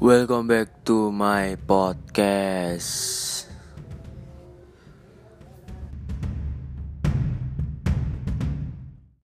Welcome back to my podcast.